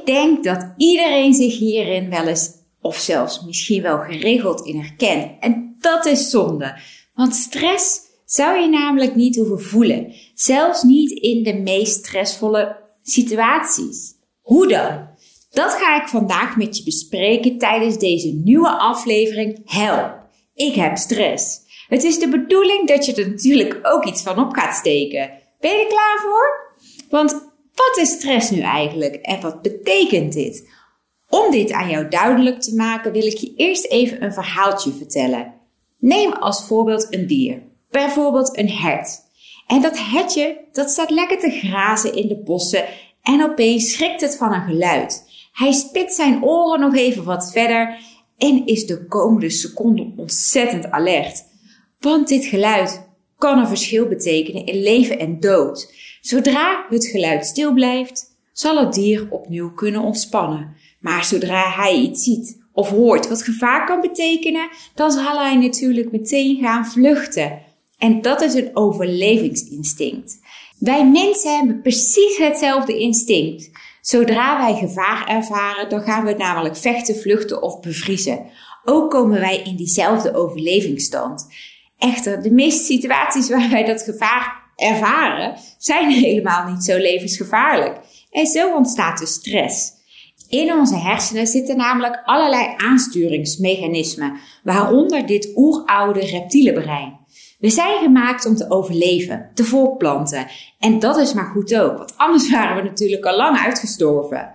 Ik denk dat iedereen zich hierin wel eens, of zelfs misschien wel geregeld in herkent. En dat is zonde. Want stress zou je namelijk niet hoeven voelen. Zelfs niet in de meest stressvolle situaties. Hoe dan? Dat ga ik vandaag met je bespreken tijdens deze nieuwe aflevering Help. Ik heb stress. Het is de bedoeling dat je er natuurlijk ook iets van op gaat steken. Ben je er klaar voor? Want wat is stress nu eigenlijk en wat betekent dit? Om dit aan jou duidelijk te maken wil ik je eerst even een verhaaltje vertellen. Neem als voorbeeld een dier, bijvoorbeeld een hert. En dat hertje dat staat lekker te grazen in de bossen en opeens schrikt het van een geluid. Hij spit zijn oren nog even wat verder en is de komende seconden ontzettend alert. Want dit geluid kan een verschil betekenen in leven en dood. Zodra het geluid stil blijft, zal het dier opnieuw kunnen ontspannen. Maar zodra hij iets ziet of hoort wat gevaar kan betekenen, dan zal hij natuurlijk meteen gaan vluchten. En dat is een overlevingsinstinct. Wij mensen hebben precies hetzelfde instinct. Zodra wij gevaar ervaren, dan gaan we namelijk vechten, vluchten of bevriezen. Ook komen wij in diezelfde overlevingsstand. Echter, de meeste situaties waar wij dat gevaar ervaren, zijn helemaal niet zo levensgevaarlijk. En zo ontstaat de stress. In onze hersenen zitten namelijk allerlei aansturingsmechanismen, waaronder dit oeroude reptiele brein. We zijn gemaakt om te overleven, te voortplanten. En dat is maar goed ook, want anders waren we natuurlijk al lang uitgestorven.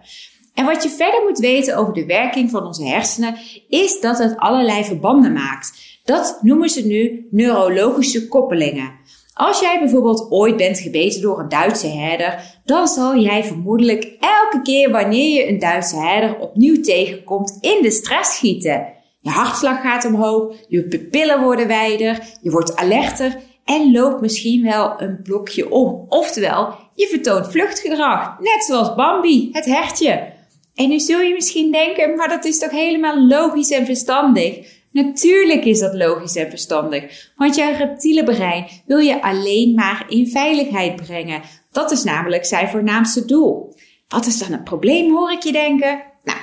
En wat je verder moet weten over de werking van onze hersenen, is dat het allerlei verbanden maakt. Dat noemen ze nu neurologische koppelingen. Als jij bijvoorbeeld ooit bent gebeten door een Duitse herder, dan zal jij vermoedelijk elke keer wanneer je een Duitse herder opnieuw tegenkomt in de stress schieten. Je hartslag gaat omhoog, je pupillen worden wijder, je wordt alerter en loopt misschien wel een blokje om. Oftewel, je vertoont vluchtgedrag, net zoals Bambi, het hertje. En nu zul je misschien denken, maar dat is toch helemaal logisch en verstandig? Natuurlijk is dat logisch en verstandig, want jouw reptiele brein wil je alleen maar in veiligheid brengen. Dat is namelijk zijn voornaamste doel. Wat is dan het probleem, hoor ik je denken? Nou,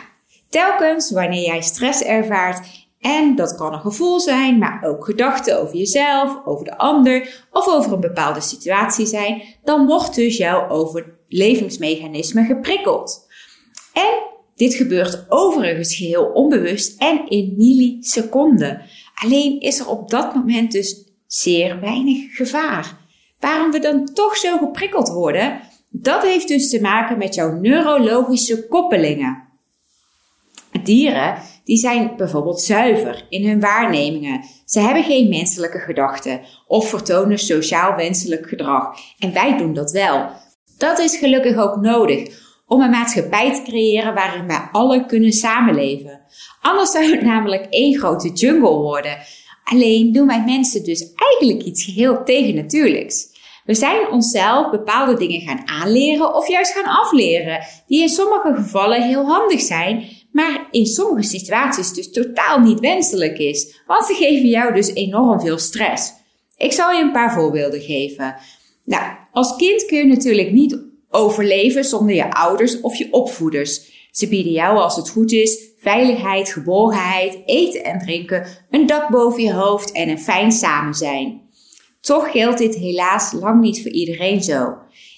telkens wanneer jij stress ervaart, en dat kan een gevoel zijn, maar ook gedachten over jezelf, over de ander of over een bepaalde situatie zijn, dan wordt dus jouw overlevingsmechanisme geprikkeld. En dit gebeurt overigens geheel onbewust en in milliseconden. Alleen is er op dat moment dus zeer weinig gevaar. Waarom we dan toch zo geprikkeld worden, dat heeft dus te maken met jouw neurologische koppelingen. Dieren die zijn bijvoorbeeld zuiver in hun waarnemingen. Ze hebben geen menselijke gedachten of vertonen sociaal wenselijk gedrag. En wij doen dat wel. Dat is gelukkig ook nodig om een maatschappij te creëren waarin wij alle kunnen samenleven. Anders zou het namelijk één grote jungle worden. Alleen doen wij mensen dus eigenlijk iets geheel tegennatuurlijks. We zijn onszelf bepaalde dingen gaan aanleren of juist gaan afleren, die in sommige gevallen heel handig zijn, maar in sommige situaties dus totaal niet wenselijk is, want ze geven jou dus enorm veel stress. Ik zal je een paar voorbeelden geven. Nou, als kind kun je natuurlijk niet overleven zonder je ouders of je opvoeders. Ze bieden jou, als het goed is, veiligheid, geborgenheid, eten en drinken, een dak boven je hoofd en een fijn samen zijn. Toch geldt dit helaas lang niet voor iedereen zo.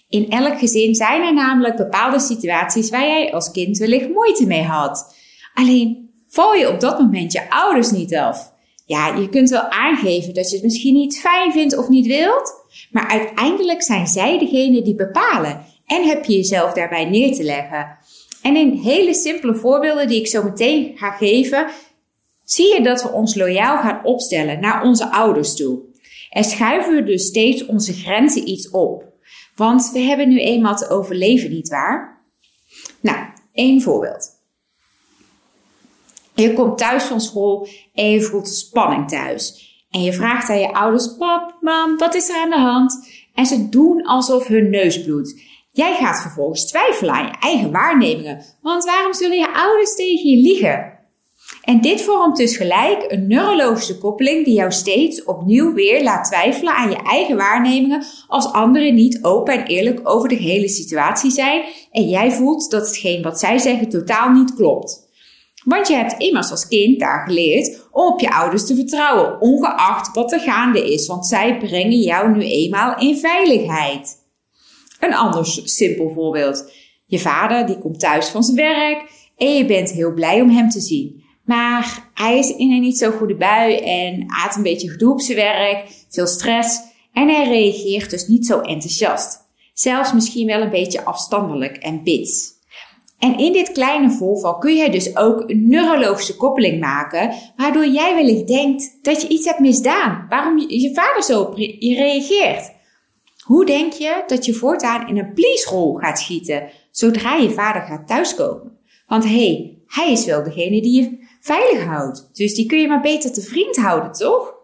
In elk gezin zijn er namelijk bepaalde situaties waar jij als kind wellicht moeite mee had. Alleen val je op dat moment je ouders niet af. Ja, je kunt wel aangeven dat je het misschien niet fijn vindt of niet wilt, maar uiteindelijk zijn zij degene die bepalen en heb je jezelf daarbij neer te leggen. En in hele simpele voorbeelden die ik zo meteen ga geven, zie je dat we ons loyaal gaan opstellen naar onze ouders toe. En schuiven we dus steeds onze grenzen iets op. Want we hebben nu eenmaal te overleven, nietwaar? Nou, één voorbeeld. Je komt thuis van school en je voelt spanning thuis. En je vraagt aan je ouders, pap, mam, wat is er aan de hand? En ze doen alsof hun neus bloedt. Jij gaat vervolgens twijfelen aan je eigen waarnemingen, want waarom zullen je ouders tegen je liegen? En dit vormt dus gelijk een neurologische koppeling die jou steeds opnieuw weer laat twijfelen aan je eigen waarnemingen als anderen niet open en eerlijk over de hele situatie zijn en jij voelt dat hetgeen wat zij zeggen totaal niet klopt. Want je hebt immers als kind daar geleerd om op je ouders te vertrouwen, ongeacht wat er gaande is, want zij brengen jou nu eenmaal in veiligheid. Een ander simpel voorbeeld. Je vader die komt thuis van zijn werk en je bent heel blij om hem te zien. Maar hij is in een niet zo goede bui en aat een beetje gedoe op zijn werk, veel stress en hij reageert dus niet zo enthousiast. Zelfs misschien wel een beetje afstandelijk en bits. En in dit kleine voorval kun jij dus ook een neurologische koppeling maken, waardoor jij wellicht denkt dat je iets hebt misdaan, waarom je vader zo je reageert. Hoe denk je dat je voortaan in een please gaat schieten zodra je vader gaat thuiskomen? Want hé, hey, hij is wel degene die je veilig houdt, dus die kun je maar beter te vriend houden, toch?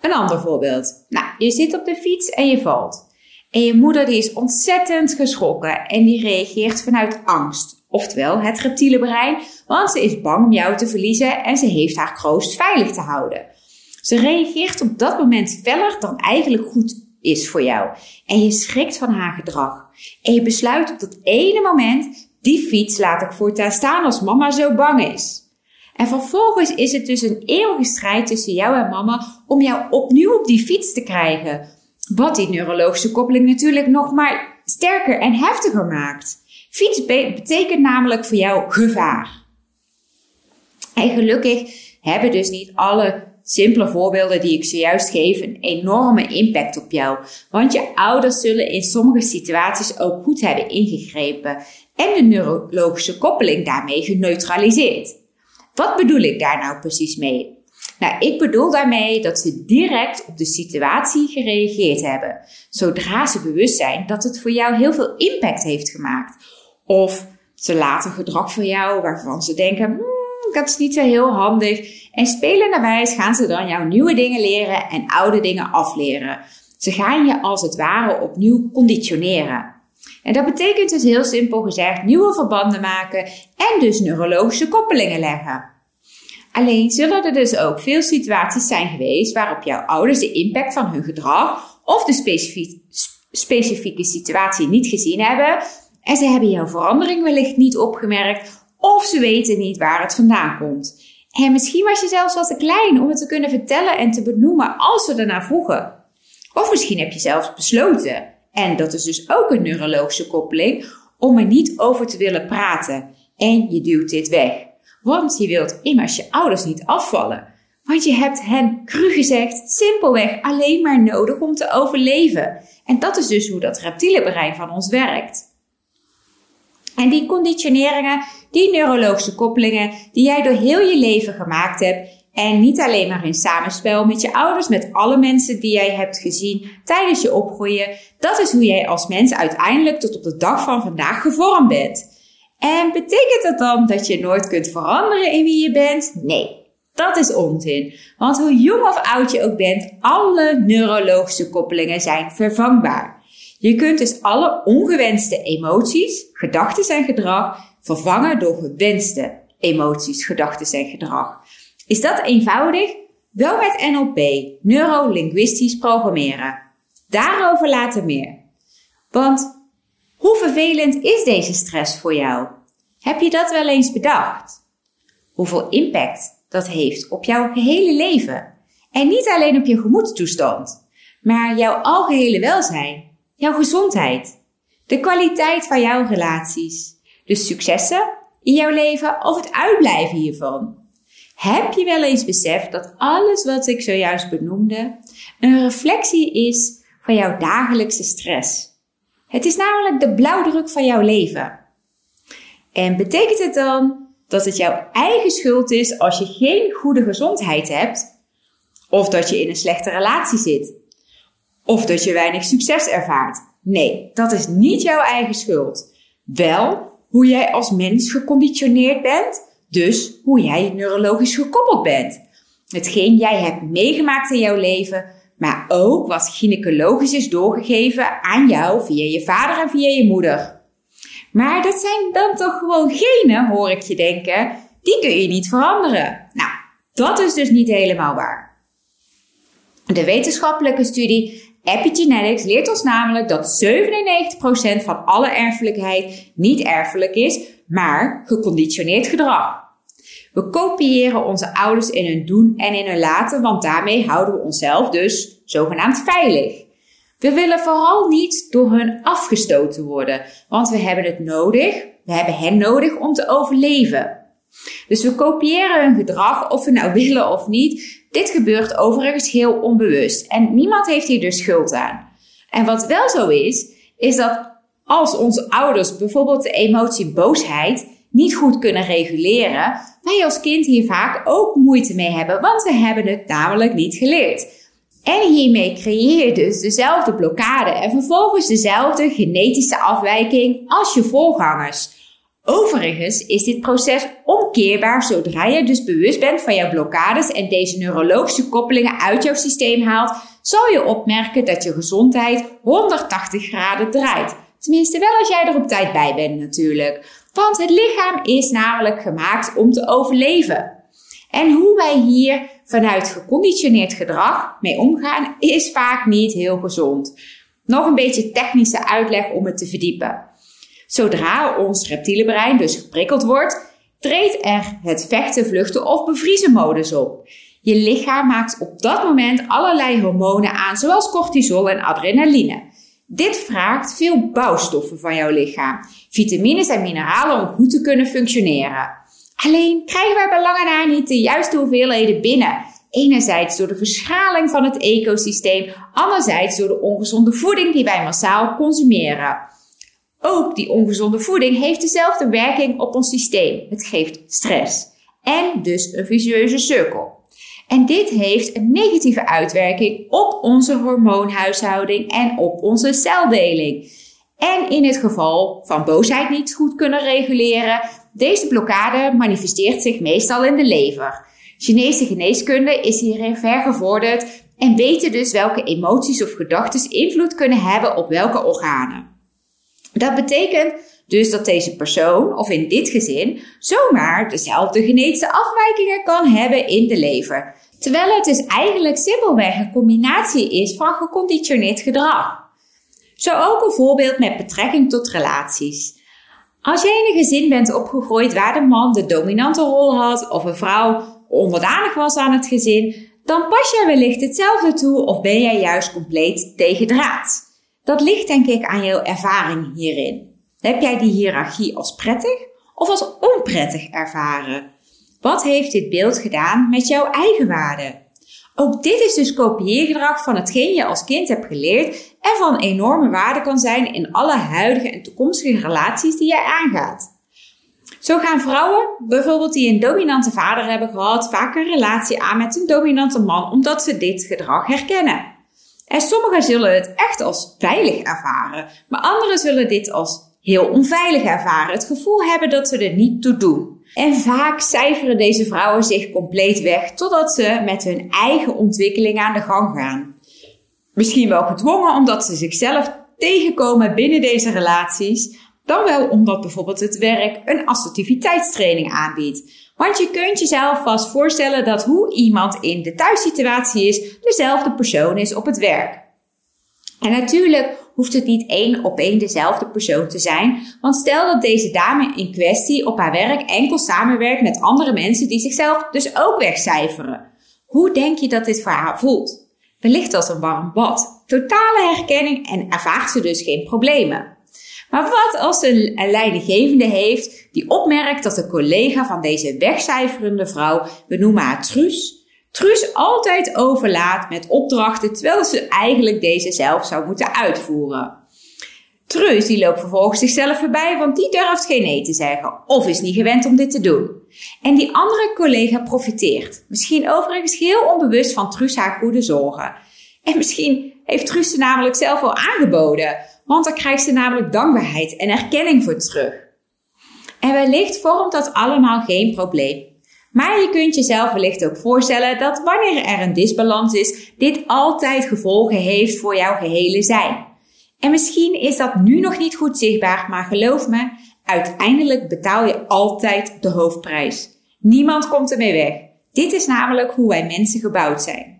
Een ander voorbeeld. Nou, je zit op de fiets en je valt. En je moeder die is ontzettend geschrokken en die reageert vanuit angst. Oftewel het reptiele brein, want ze is bang om jou te verliezen en ze heeft haar kroost veilig te houden. Ze reageert op dat moment feller dan eigenlijk goed is voor jou. En je schrikt van haar gedrag. En je besluit op dat ene moment, die fiets laat ik voortaan staan als mama zo bang is. En vervolgens is het dus een eeuwige strijd tussen jou en mama om jou opnieuw op die fiets te krijgen. Wat die neurologische koppeling natuurlijk nog maar sterker en heftiger maakt. Fiets betekent namelijk voor jou gevaar. En gelukkig hebben dus niet alle simpele voorbeelden die ik zojuist geef een enorme impact op jou. Want je ouders zullen in sommige situaties ook goed hebben ingegrepen en de neurologische koppeling daarmee geneutraliseerd. Wat bedoel ik daar nou precies mee? Nou, ik bedoel daarmee dat ze direct op de situatie gereageerd hebben, zodra ze bewust zijn dat het voor jou heel veel impact heeft gemaakt. Of ze laten gedrag van jou waarvan ze denken, hmm, dat is niet zo heel handig. En spelen naar wijs gaan ze dan jou nieuwe dingen leren en oude dingen afleren. Ze gaan je als het ware opnieuw conditioneren. En dat betekent dus heel simpel gezegd nieuwe verbanden maken en dus neurologische koppelingen leggen. Alleen zullen er dus ook veel situaties zijn geweest waarop jouw ouders de impact van hun gedrag of de specifieke situatie niet gezien hebben en ze hebben jouw verandering wellicht niet opgemerkt of ze weten niet waar het vandaan komt. En misschien was je zelfs wat te klein om het te kunnen vertellen en te benoemen als ze ernaar vroegen. Of misschien heb je zelfs besloten, en dat is dus ook een neurologische koppeling, om er niet over te willen praten. En je duwt dit weg. Want je wilt immers je ouders niet afvallen. Want je hebt hen, cru gezegd, simpelweg alleen maar nodig om te overleven. En dat is dus hoe dat reptiele brein van ons werkt. En die conditioneringen, die neurologische koppelingen die jij door heel je leven gemaakt hebt, en niet alleen maar in samenspel met je ouders, met alle mensen die jij hebt gezien tijdens je opgroeien. Dat is hoe jij als mens uiteindelijk tot op de dag van vandaag gevormd bent. En betekent dat dan dat je nooit kunt veranderen in wie je bent? Nee, dat is onzin. Want hoe jong of oud je ook bent, alle neurologische koppelingen zijn vervangbaar. Je kunt dus alle ongewenste emoties, gedachten en gedrag vervangen door gewenste emoties, gedachten en gedrag. Is dat eenvoudig? Wel met NLP, neurolinguistisch programmeren. Daarover later meer. Want hoe vervelend is deze stress voor jou? Heb je dat wel eens bedacht? Hoeveel impact dat heeft op jouw gehele leven? En niet alleen op je gemoedstoestand, maar jouw algehele welzijn, jouw gezondheid, de kwaliteit van jouw relaties, de successen in jouw leven of het uitblijven hiervan. Heb je wel eens beseft dat alles wat ik zojuist benoemde een reflectie is van jouw dagelijkse stress? Het is namelijk de blauwdruk van jouw leven. En betekent het dan dat het jouw eigen schuld is als je geen goede gezondheid hebt? Of dat je in een slechte relatie zit? Of dat je weinig succes ervaart? Nee, dat is niet jouw eigen schuld. Wel hoe jij als mens geconditioneerd bent, dus hoe jij neurologisch gekoppeld bent. Hetgeen jij hebt meegemaakt in jouw leven, maar ook wat gynaecologisch is doorgegeven aan jou via je vader en via je moeder. Maar dat zijn dan toch gewoon genen, hoor ik je denken. Die kun je niet veranderen. Nou, dat is dus niet helemaal waar. De wetenschappelijke studie Epigenetics leert ons namelijk dat 97% van alle erfelijkheid niet erfelijk is, maar geconditioneerd gedrag. We kopiëren onze ouders in hun doen en in hun laten, want daarmee houden we onszelf dus zogenaamd veilig. We willen vooral niet door hun afgestoten worden, want we hebben het nodig, we hebben hen nodig om te overleven. Dus we kopiëren hun gedrag, of we nou willen of niet. Dit gebeurt overigens heel onbewust en niemand heeft hier dus schuld aan. En wat wel zo is, is dat als onze ouders bijvoorbeeld de emotie boosheid niet goed kunnen reguleren, wij als kind hier vaak ook moeite mee hebben, want we hebben het namelijk niet geleerd. En hiermee creëer je dus dezelfde blokkade en vervolgens dezelfde genetische afwijking als je voorgangers. Overigens is dit proces omkeerbaar zodra je dus bewust bent van jouw blokkades en deze neurologische koppelingen uit jouw systeem haalt, zal je opmerken dat je gezondheid 180 graden draait. Tenminste wel als jij er op tijd bij bent natuurlijk. Want het lichaam is namelijk gemaakt om te overleven. En hoe wij hier vanuit geconditioneerd gedrag mee omgaan, is vaak niet heel gezond. Nog een beetje technische uitleg om het te verdiepen. Zodra ons reptiele brein dus geprikkeld wordt, treedt er het vechten, vluchten of bevriezen modus op. Je lichaam maakt op dat moment allerlei hormonen aan, zoals cortisol en adrenaline. Dit vraagt veel bouwstoffen van jouw lichaam, vitamines en mineralen om goed te kunnen functioneren. Alleen krijgen wij bij lange na niet de juiste hoeveelheden binnen. Enerzijds door de verschaling van het ecosysteem, anderzijds door de ongezonde voeding die wij massaal consumeren. Ook die ongezonde voeding heeft dezelfde werking op ons systeem. Het geeft stress en dus een vicieuze cirkel. En dit heeft een negatieve uitwerking op onze hormoonhuishouding en op onze celdeling. En in het geval van boosheid niet goed kunnen reguleren, deze blokkade manifesteert zich meestal in de lever. Chinese geneeskunde is hierin ver gevorderd en weten dus welke emoties of gedachten invloed kunnen hebben op welke organen. Dat betekent dus dat deze persoon, of in dit gezin, zomaar dezelfde genetische afwijkingen kan hebben in de lever. Terwijl het dus eigenlijk simpelweg een combinatie is van geconditioneerd gedrag. Zo ook een voorbeeld met betrekking tot relaties. Als jij in een gezin bent opgegroeid waar de man de dominante rol had of een vrouw onderdanig was aan het gezin, dan pas jij wellicht hetzelfde toe of ben jij juist compleet tegendraad. Dat ligt denk ik aan jouw ervaring hierin. Heb jij die hiërarchie als prettig of als onprettig ervaren? Wat heeft dit beeld gedaan met jouw eigen waarde? Ook dit is dus kopieergedrag van hetgeen je als kind hebt geleerd en van enorme waarde kan zijn in alle huidige en toekomstige relaties die jij aangaat. Zo gaan vrouwen, bijvoorbeeld die een dominante vader hebben gehad, vaak een relatie aan met een dominante man omdat ze dit gedrag herkennen. En sommigen zullen het echt als veilig ervaren, maar anderen zullen dit als heel onveilig ervaren, het gevoel hebben dat ze er niet toe doen. En vaak cijferen deze vrouwen zich compleet weg totdat ze met hun eigen ontwikkeling aan de gang gaan. Misschien wel gedwongen omdat ze zichzelf tegenkomen binnen deze relaties, dan wel omdat bijvoorbeeld het werk een assertiviteitstraining aanbiedt. Want je kunt jezelf vast voorstellen dat hoe iemand in de thuissituatie is, dezelfde persoon is op het werk. En natuurlijk hoeft het niet één op één dezelfde persoon te zijn, want stel dat deze dame in kwestie op haar werk enkel samenwerkt met andere mensen die zichzelf dus ook wegcijferen. Hoe denk je dat dit voor haar voelt? Wellicht als een warm bad. Totale herkenning en ervaart ze dus geen problemen. Maar wat als een leidinggevende heeft die opmerkt dat de collega van deze wegcijferende vrouw, we noemen haar Truus, Truus altijd overlaat met opdrachten terwijl ze eigenlijk deze zelf zou moeten uitvoeren. Truus die loopt vervolgens zichzelf voorbij, want die durft geen nee te zeggen of is niet gewend om dit te doen. En die andere collega profiteert, misschien overigens heel onbewust van Truus haar goede zorgen. En misschien heeft Truus ze namelijk zelf al aangeboden, want dan krijgt ze namelijk dankbaarheid en erkenning voor terug. En wellicht vormt dat allemaal geen probleem. Maar je kunt jezelf wellicht ook voorstellen dat wanneer er een disbalans is, dit altijd gevolgen heeft voor jouw gehele zijn. En misschien is dat nu nog niet goed zichtbaar, maar geloof me, uiteindelijk betaal je altijd de hoofdprijs. Niemand komt ermee weg. Dit is namelijk hoe wij mensen gebouwd zijn.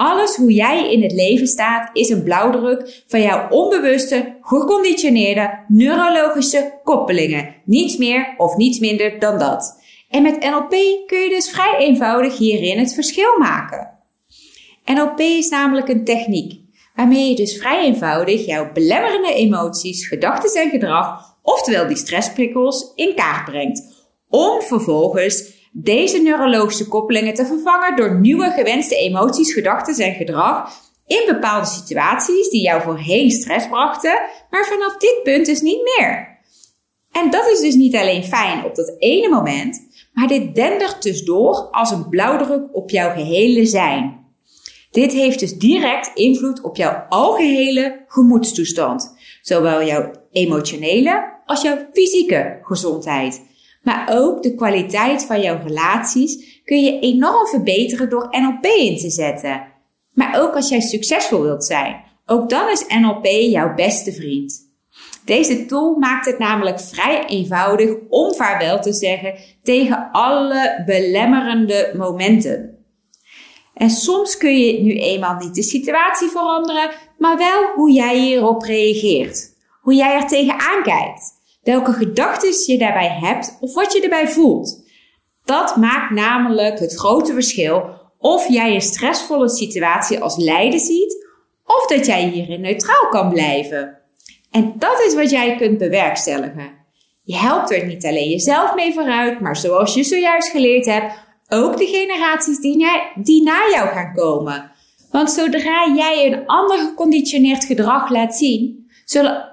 Alles hoe jij in het leven staat is een blauwdruk van jouw onbewuste, geconditioneerde neurologische koppelingen. Niets meer of niets minder dan dat. En met NLP kun je dus vrij eenvoudig hierin het verschil maken. NLP is namelijk een techniek waarmee je dus vrij eenvoudig jouw belemmerende emoties, gedachten en gedrag, oftewel die stressprikkels, in kaart brengt. Om vervolgens deze neurologische koppelingen te vervangen door nieuwe gewenste emoties, gedachten en gedrag in bepaalde situaties die jou voorheen stress brachten, maar vanaf dit punt dus niet meer. En dat is dus niet alleen fijn op dat ene moment, maar dit dendert dus door als een blauwdruk op jouw gehele zijn. Dit heeft dus direct invloed op jouw algehele gemoedstoestand, zowel jouw emotionele als jouw fysieke gezondheid. Maar ook de kwaliteit van jouw relaties kun je enorm verbeteren door NLP in te zetten. Maar ook als jij succesvol wilt zijn, ook dan is NLP jouw beste vriend. Deze tool maakt het namelijk vrij eenvoudig om vaarwel te zeggen tegen alle belemmerende momenten. En soms kun je nu eenmaal niet de situatie veranderen, maar wel hoe jij hierop reageert. Hoe jij er tegenaan kijkt. Welke gedachten je daarbij hebt of wat je erbij voelt. Dat maakt namelijk het grote verschil of jij een stressvolle situatie als lijden ziet of dat jij hierin neutraal kan blijven. En dat is wat jij kunt bewerkstelligen. Je helpt er niet alleen jezelf mee vooruit, maar zoals je zojuist geleerd hebt, ook de generaties die, die na jou gaan komen. Want zodra jij een ander geconditioneerd gedrag laat zien, zullen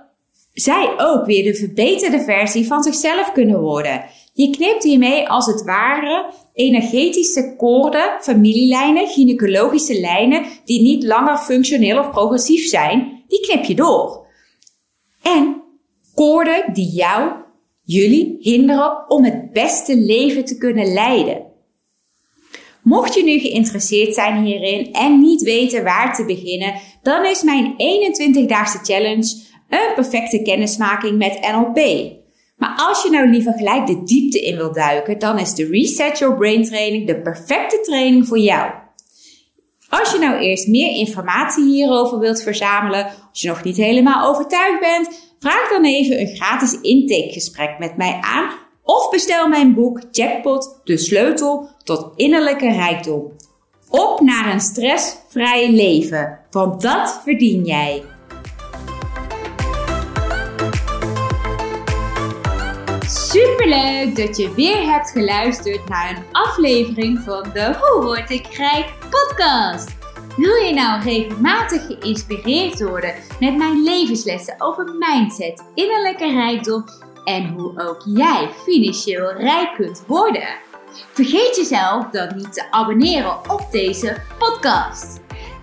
zij ook weer de verbeterde versie van zichzelf kunnen worden. Je knipt hiermee als het ware energetische koorden, familielijnen, gynaecologische lijnen die niet langer functioneel of progressief zijn, die knip je door. En koorden die jou, jullie hinderen om het beste leven te kunnen leiden. Mocht je nu geïnteresseerd zijn hierin en niet weten waar te beginnen, dan is mijn 21-daagse challenge een perfecte kennismaking met NLP. Maar als je nou liever gelijk de diepte in wilt duiken, dan is de Reset Your Brain training de perfecte training voor jou. Als je nou eerst meer informatie hierover wilt verzamelen, als je nog niet helemaal overtuigd bent, vraag dan even een gratis intakegesprek met mij aan of bestel mijn boek Jackpot, de sleutel tot innerlijke rijkdom. Op naar een stressvrij leven, want dat verdien jij. Superleuk dat je weer hebt geluisterd naar een aflevering van de Hoe word ik rijk podcast. Wil je nou regelmatig geïnspireerd worden met mijn levenslessen over mindset, innerlijke rijkdom en hoe ook jij financieel rijk kunt worden? Vergeet jezelf dan niet te abonneren op deze podcast.